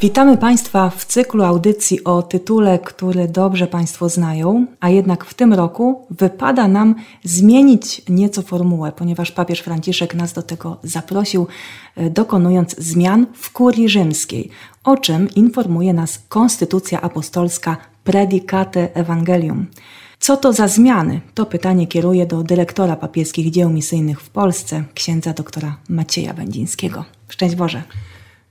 Witamy Państwa w cyklu audycji o tytule, który dobrze Państwo znają, a jednak w tym roku wypada nam zmienić nieco formułę, ponieważ papież Franciszek nas do tego zaprosił, e, dokonując zmian w kurii rzymskiej, o czym informuje nas Konstytucja Apostolska Predicate Evangelium. Co to za zmiany? To pytanie kieruję do dyrektora papieskich dzieł misyjnych w Polsce, księdza doktora Macieja Będzińskiego. Szczęść Boże.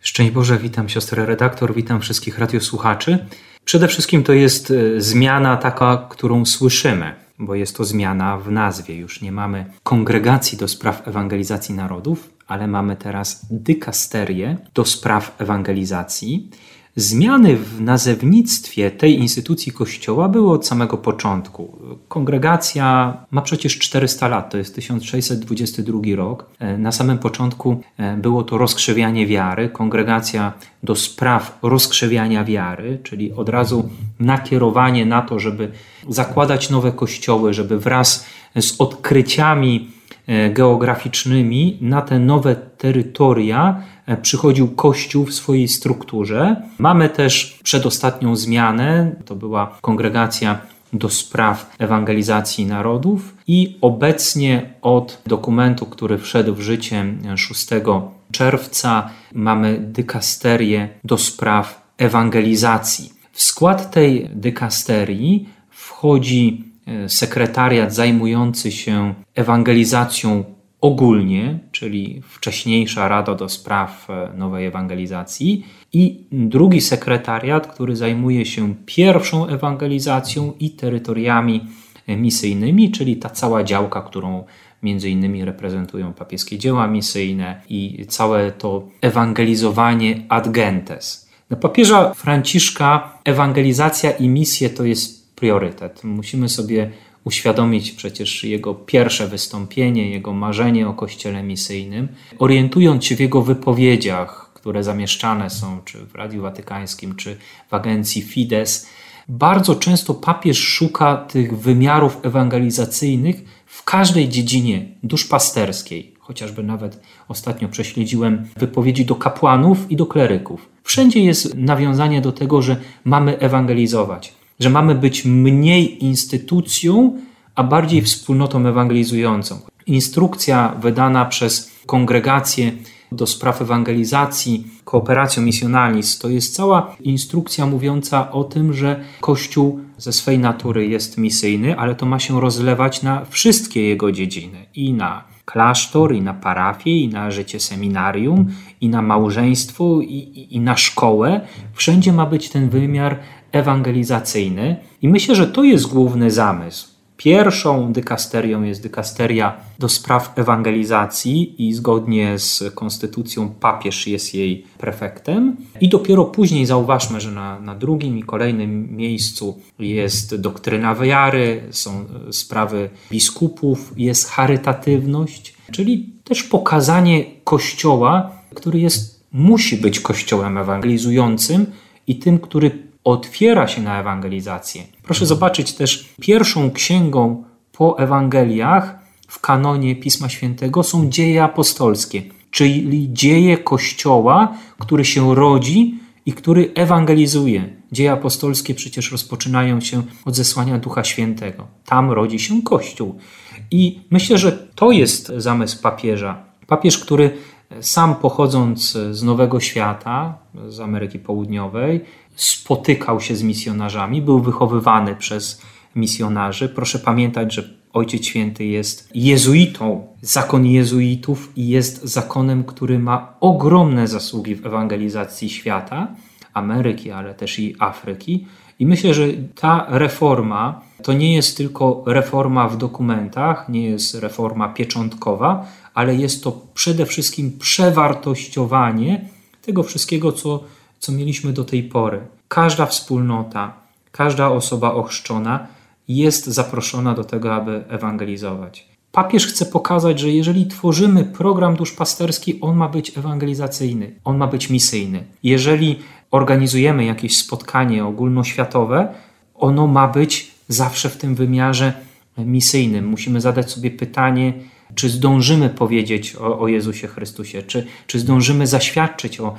Szczęść Boże, witam siostrę redaktor, witam wszystkich radiosłuchaczy. Przede wszystkim to jest e, zmiana taka, którą słyszymy, bo jest to zmiana w nazwie. Już nie mamy kongregacji do spraw ewangelizacji narodów, ale mamy teraz dykasterię do spraw ewangelizacji. Zmiany w nazewnictwie tej instytucji Kościoła były od samego początku. Kongregacja ma przecież 400 lat, to jest 1622 rok. E, na samym początku e, było to rozkrzewianie wiary, kongregacja do spraw rozkrzewiania wiary, czyli od razu nakierowanie na to, żeby zakładać nowe kościoły, żeby wraz z odkryciami geograficznymi na te nowe terytoria E, przychodził Kościół w swojej strukturze. Mamy też przedostatnią zmianę, to była kongregacja do spraw ewangelizacji narodów i obecnie od dokumentu, który wszedł w życie 6 czerwca, mamy dykasterię do spraw ewangelizacji. W skład tej dykasterii wchodzi e, sekretariat zajmujący się ewangelizacją ogólnie, czyli wcześniejsza Rada do Spraw e, Nowej Ewangelizacji, i drugi sekretariat, który zajmuje się pierwszą ewangelizacją i terytoriami e, misyjnymi, czyli ta cała działka, którą między innymi reprezentują papieskie dzieła misyjne i całe to ewangelizowanie ad gentes. Dla papieża Franciszka ewangelizacja i misje to jest priorytet. Musimy sobie uświadomić przecież jego pierwsze wystąpienie, jego marzenie o kościele misyjnym, orientując się w jego wypowiedziach, które zamieszczane są czy w Radiu Watykańskim, czy w agencji Fides, bardzo często papież szuka tych wymiarów ewangelizacyjnych w każdej dziedzinie duszpasterskiej. Chociażby nawet ostatnio prześledziłem wypowiedzi do kapłanów i do kleryków. Wszędzie jest nawiązanie do tego, że mamy ewangelizować że mamy być mniej instytucją, a bardziej wspólnotą ewangelizującą. Instrukcja wydana przez kongregację do spraw ewangelizacji, kooperacją misjonalis, to jest cała instrukcja mówiąca o tym, że Kościół ze swej natury jest misyjny, ale to ma się rozlewać na wszystkie jego dziedziny i na klasztor, i na parafię, i na życie seminarium, i na małżeństwo, i, i, i na szkołę. Wszędzie ma być ten wymiar ewangelizacyjny i myślę, że to jest główny zamysł. Pierwszą dykasterią jest dykasteria do spraw ewangelizacji i zgodnie z konstytucją papież jest jej prefektem. I dopiero później zauważmy, że na, na drugim i kolejnym miejscu jest doktryna wiary, są sprawy biskupów, jest charytatywność, czyli też pokazanie kościoła, który jest, musi być kościołem ewangelizującym i tym, który otwiera się na ewangelizację. Proszę zobaczyć też, pierwszą księgą po Ewangeliach w kanonie Pisma Świętego są dzieje apostolskie, czyli dzieje Kościoła, który się rodzi i który ewangelizuje. Dzieje apostolskie przecież rozpoczynają się od zesłania Ducha Świętego. Tam rodzi się Kościół. I myślę, że to jest zamysł papieża. Papież, który sam pochodząc z Nowego Świata, z Ameryki Południowej, spotykał się z misjonarzami, był wychowywany przez misjonarzy. Proszę pamiętać, że Ojciec Święty jest jezuitą, zakon jezuitów i jest zakonem, który ma ogromne zasługi w ewangelizacji świata, Ameryki, ale też i Afryki. I myślę, że ta reforma to nie jest tylko reforma w dokumentach, nie jest reforma pieczątkowa, ale jest to przede wszystkim przewartościowanie tego wszystkiego, co co mieliśmy do tej pory. Każda wspólnota, każda osoba ochrzczona jest zaproszona do tego, aby ewangelizować. Papież chce pokazać, że jeżeli tworzymy program duszpasterski, on ma być ewangelizacyjny, on ma być misyjny. Jeżeli organizujemy jakieś spotkanie ogólnoświatowe, ono ma być zawsze w tym wymiarze misyjnym. Musimy zadać sobie pytanie, czy zdążymy powiedzieć o, o Jezusie Chrystusie, czy, czy zdążymy zaświadczyć o,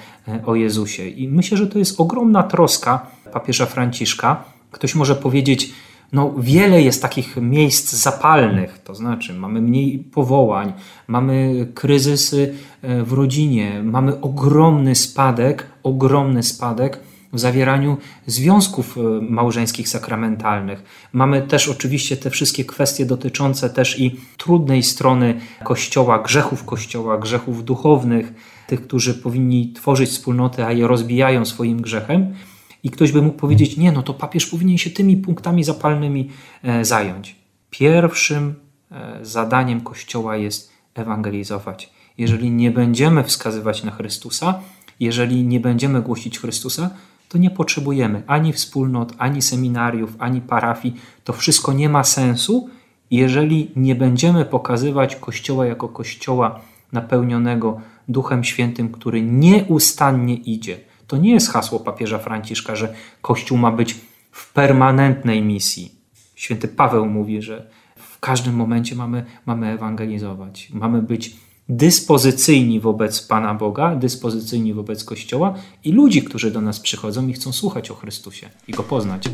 o Jezusie. I myślę, że to jest ogromna troska papieża Franciszka. Ktoś może powiedzieć, no, wiele jest takich miejsc zapalnych, to znaczy mamy mniej powołań, mamy kryzysy e, w rodzinie, mamy ogromny spadek, ogromny spadek w zawieraniu związków e, małżeńskich sakramentalnych. Mamy też oczywiście te wszystkie kwestie dotyczące też i trudnej strony Kościoła, grzechów Kościoła, grzechów duchownych, tych, którzy powinni tworzyć wspólnotę, a je rozbijają swoim grzechem. I ktoś by mógł powiedzieć: Nie, no to papież powinien się tymi punktami zapalnymi e, zająć. Pierwszym e, zadaniem Kościoła jest ewangelizować. Jeżeli nie będziemy wskazywać na Chrystusa, jeżeli nie będziemy głosić Chrystusa, to nie potrzebujemy ani wspólnot, ani seminariów, ani parafii. To wszystko nie ma sensu, jeżeli nie będziemy pokazywać Kościoła jako Kościoła napełnionego Duchem Świętym, który nieustannie idzie. To nie jest hasło papieża Franciszka, że Kościół ma być w permanentnej misji. Święty Paweł mówi, że w każdym momencie mamy, mamy ewangelizować, mamy być dyspozycyjni wobec Pana Boga, dyspozycyjni wobec Kościoła i ludzi, którzy do nas przychodzą i chcą słuchać o Chrystusie i go poznać.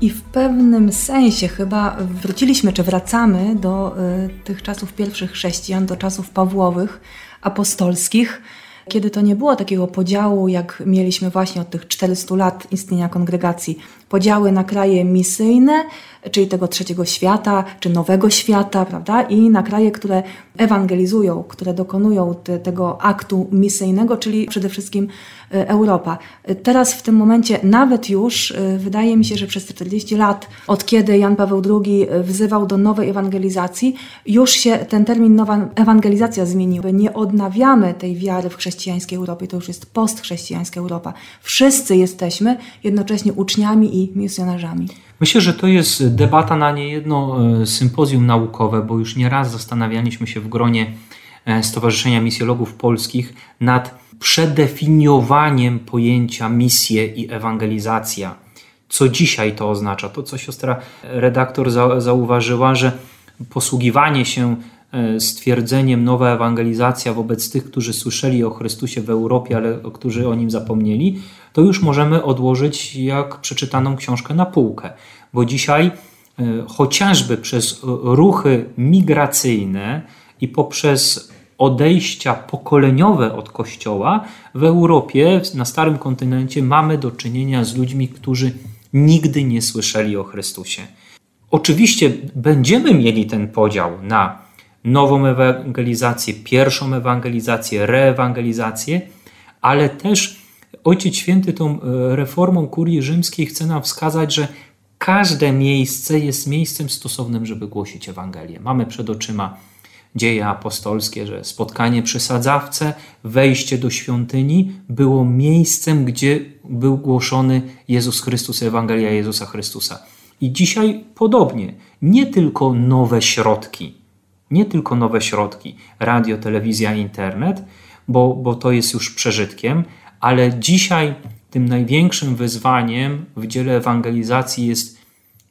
I w pewnym sensie chyba wróciliśmy, czy wracamy do y, tych czasów pierwszych chrześcijan, do czasów Pawłowych, apostolskich, kiedy to nie było takiego podziału, jak mieliśmy właśnie od tych 400 lat istnienia kongregacji. Podziały na kraje misyjne, czyli tego trzeciego świata, czy nowego świata, prawda? I na kraje, które ewangelizują, które dokonują te, tego aktu misyjnego, czyli przede wszystkim e, Europa. Teraz w tym momencie nawet już e, wydaje mi się, że przez 40 lat, od kiedy Jan Paweł II wzywał do nowej ewangelizacji, już się ten termin nowa ewangelizacja zmienił. Nie odnawiamy tej wiary w chrześcijańskiej Europie, to już jest postchrześcijańska Europa. Wszyscy jesteśmy jednocześnie uczniami i misjonarzami. Myślę, że to jest debata na niejedno e, sympozjum naukowe, bo już nieraz zastanawialiśmy się w gronie e, Stowarzyszenia Misjologów Polskich nad przedefiniowaniem pojęcia misje i ewangelizacja. Co dzisiaj to oznacza? To, co siostra redaktor zauważyła, że posługiwanie się stwierdzeniem nowa ewangelizacja wobec tych, którzy słyszeli o Chrystusie w Europie, ale którzy o nim zapomnieli, to już możemy odłożyć jak przeczytaną książkę na półkę. Bo dzisiaj e, chociażby przez ruchy migracyjne i poprzez odejścia pokoleniowe od Kościoła w Europie, na Starym Kontynencie, mamy do czynienia z ludźmi, którzy nigdy nie słyszeli o Chrystusie. Oczywiście będziemy mieli ten podział na nową ewangelizację, pierwszą ewangelizację, reewangelizację, ale też Ojciec Święty tą e, reformą kurii rzymskiej chce nam wskazać, że każde miejsce jest miejscem stosownym, żeby głosić Ewangelię. Mamy przed oczyma dzieje apostolskie, że spotkanie przy sadzawce, wejście do świątyni było miejscem, gdzie był głoszony Jezus Chrystus, Ewangelia Jezusa Chrystusa. I dzisiaj podobnie, nie tylko nowe środki, nie tylko nowe środki, radio, telewizja, internet, bo, bo to jest już przeżytkiem, ale dzisiaj tym największym wyzwaniem w dziele ewangelizacji jest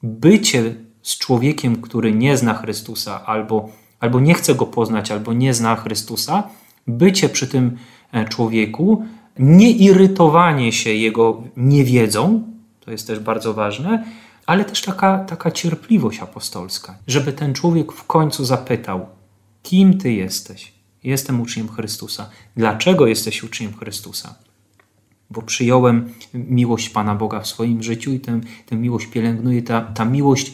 bycie z człowiekiem, który nie zna Chrystusa, albo, albo nie chce go poznać, albo nie zna Chrystusa, bycie przy tym e, człowieku, nie irytowanie się jego niewiedzą, to jest też bardzo ważne, ale też taka, taka cierpliwość apostolska, żeby ten człowiek w końcu zapytał: Kim ty jesteś? Jestem uczniem Chrystusa. Dlaczego jesteś uczniem Chrystusa? Bo przyjąłem miłość Pana Boga w swoim życiu i tę, tę miłość pielęgnuję. Ta, ta miłość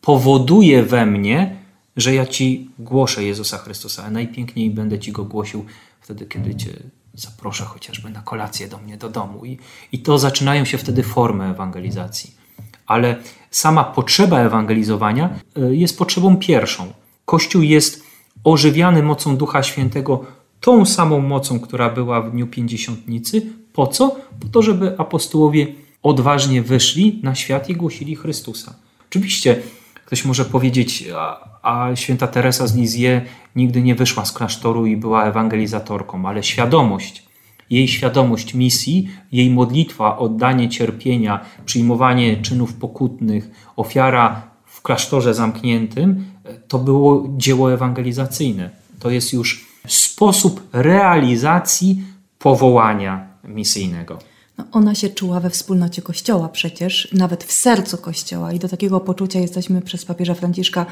powoduje we mnie, że ja Ci głoszę Jezusa Chrystusa, a najpiękniej będę Ci go głosił wtedy, kiedy Cię zaproszę chociażby na kolację do mnie do domu. I, i to zaczynają się wtedy formy ewangelizacji ale sama potrzeba ewangelizowania e, jest potrzebą pierwszą. Kościół jest ożywiany mocą Ducha Świętego, tą samą mocą, która była w dniu pięćdziesiątnicy. Po co? Po to, żeby apostołowie odważnie wyszli na świat i głosili Chrystusa. Oczywiście ktoś może powiedzieć, a, a święta Teresa z Lizzie nigdy nie wyszła z klasztoru i była ewangelizatorką, ale świadomość, jej świadomość misji, jej modlitwa, oddanie cierpienia, przyjmowanie czynów pokutnych, ofiara w klasztorze zamkniętym, to było dzieło ewangelizacyjne. To jest już sposób realizacji powołania misyjnego. No ona się czuła we wspólnocie Kościoła przecież, nawet w sercu Kościoła i do takiego poczucia jesteśmy przez papieża Franciszka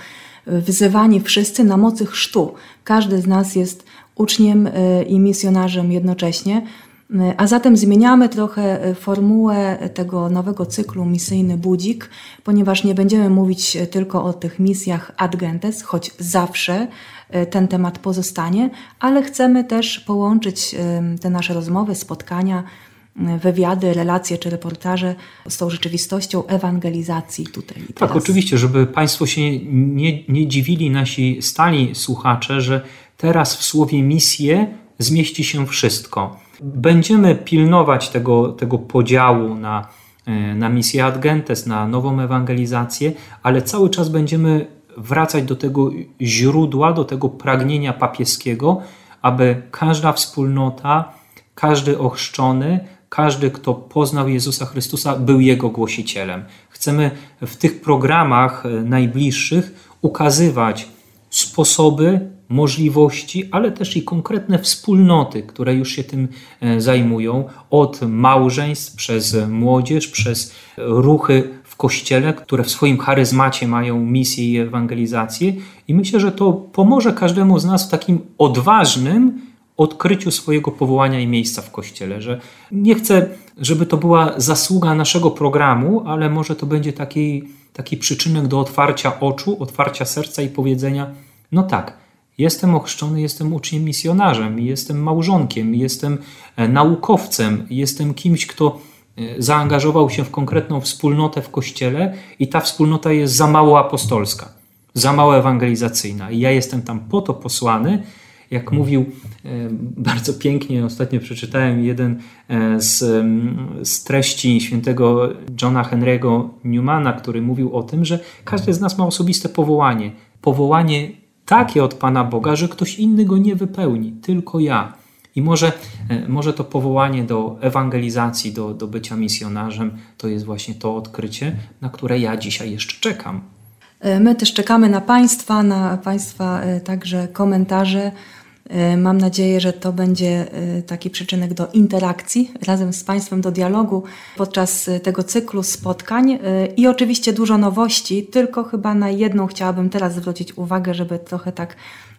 wzywani wszyscy na mocy chrztu. Każdy z nas jest uczniem y, i misjonarzem jednocześnie, y, a zatem zmieniamy trochę y, formułę tego nowego cyklu Misyjny Budzik, ponieważ nie będziemy mówić tylko o tych misjach ad gentes, choć zawsze ten temat pozostanie, ale chcemy też połączyć te nasze rozmowy, spotkania, wywiady, relacje czy reportaże z tą rzeczywistością ewangelizacji tutaj. Tak, oczywiście, żeby Państwo się nie, nie dziwili, nasi stali słuchacze, że teraz w słowie misję zmieści się wszystko. Będziemy pilnować tego, tego podziału na, e, na misję ad gentes, na nową ewangelizację, ale cały czas będziemy wracać do tego źródła, do tego pragnienia papieskiego, aby każda wspólnota, każdy ochrzczony każdy, kto poznał Jezusa Chrystusa, był Jego głosicielem. Chcemy w tych programach e, najbliższych ukazywać sposoby, możliwości, ale też i konkretne wspólnoty, które już się tym e, zajmują, od małżeństw przez młodzież, przez ruchy w kościele, które w swoim charyzmacie mają misję i ewangelizację. I myślę, że to pomoże każdemu z nas w takim odważnym, odkryciu swojego powołania i miejsca w kościele, że nie chcę, żeby to była zasługa naszego programu, ale może to będzie taki, taki przyczynek do otwarcia oczu, otwarcia serca i powiedzenia: No tak, jestem ochrzczony, jestem uczniem misjonarzem, jestem małżonkiem, jestem e, naukowcem, jestem kimś, kto e, zaangażował się w konkretną wspólnotę w kościele i ta wspólnota jest za mało apostolska, za mało ewangelizacyjna. I ja jestem tam po to posłany, jak mówił e, bardzo pięknie, ostatnio przeczytałem jeden e, z, z treści świętego Johna Henry'ego Newmana, który mówił o tym, że każdy z nas ma osobiste powołanie. Powołanie takie od Pana Boga, że ktoś inny go nie wypełni, tylko ja. I może, e, może to powołanie do ewangelizacji, do, do bycia misjonarzem, to jest właśnie to odkrycie, na które ja dzisiaj jeszcze czekam. My też czekamy na Państwa, na Państwa także komentarze. E, mam nadzieję, że to będzie e, taki przyczynek do interakcji razem z Państwem, do dialogu podczas e, tego cyklu spotkań i oczywiście dużo nowości, tylko chyba na jedną chciałabym teraz zwrócić uwagę, żeby trochę tak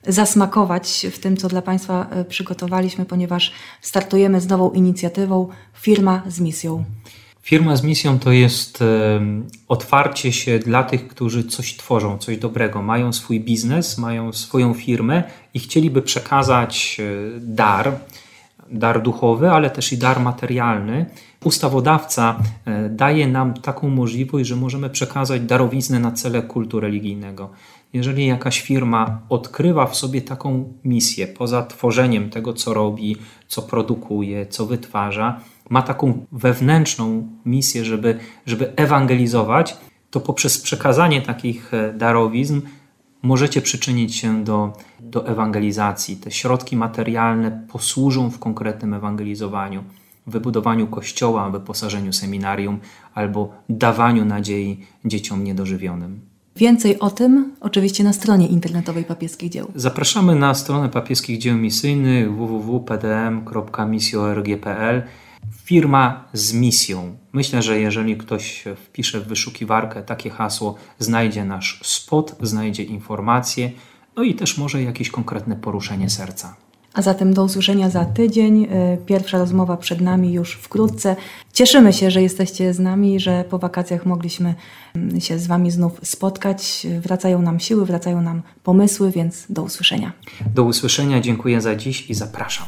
zasmakować w tym, co dla Państwa przygotowaliśmy, ponieważ startujemy z nową inicjatywą Firma z misją. Firma z misją to jest otwarcie się dla tych, którzy coś tworzą, coś dobrego, mają swój biznes, mają swoją firmę i chcieliby przekazać e, dar, dar duchowy, ale też i dar materialny. Ustawodawca e, daje nam taką możliwość, że możemy przekazać darowiznę na cele kultu religijnego. Jeżeli jakaś firma odkrywa w sobie taką misję, poza tworzeniem tego, co robi, co produkuje, co wytwarza, ma taką wewnętrzną misję, żeby, żeby ewangelizować, to poprzez przekazanie takich e, darowizn możecie przyczynić się do, do ewangelizacji. Te środki materialne posłużą w konkretnym ewangelizowaniu, wybudowaniu kościoła, wyposażeniu seminarium albo dawaniu nadziei dzieciom niedożywionym. Więcej o tym oczywiście na stronie internetowej Papieskich Dzieł. Zapraszamy na stronę Papieskich Dzieł Misyjnych www.pdm.misjo.org.pl Firma z misją. Myślę, że jeżeli ktoś wpisze w wyszukiwarkę takie hasło, znajdzie nasz spot, znajdzie informacje, no i też może jakieś konkretne poruszenie serca. A zatem do usłyszenia za tydzień. Y, pierwsza rozmowa przed nami już wkrótce. Cieszymy się, że jesteście z nami, że po wakacjach mogliśmy mm, się z Wami znów spotkać. Wracają nam siły, wracają nam pomysły, więc do usłyszenia. Do usłyszenia, dziękuję za dziś i zapraszam.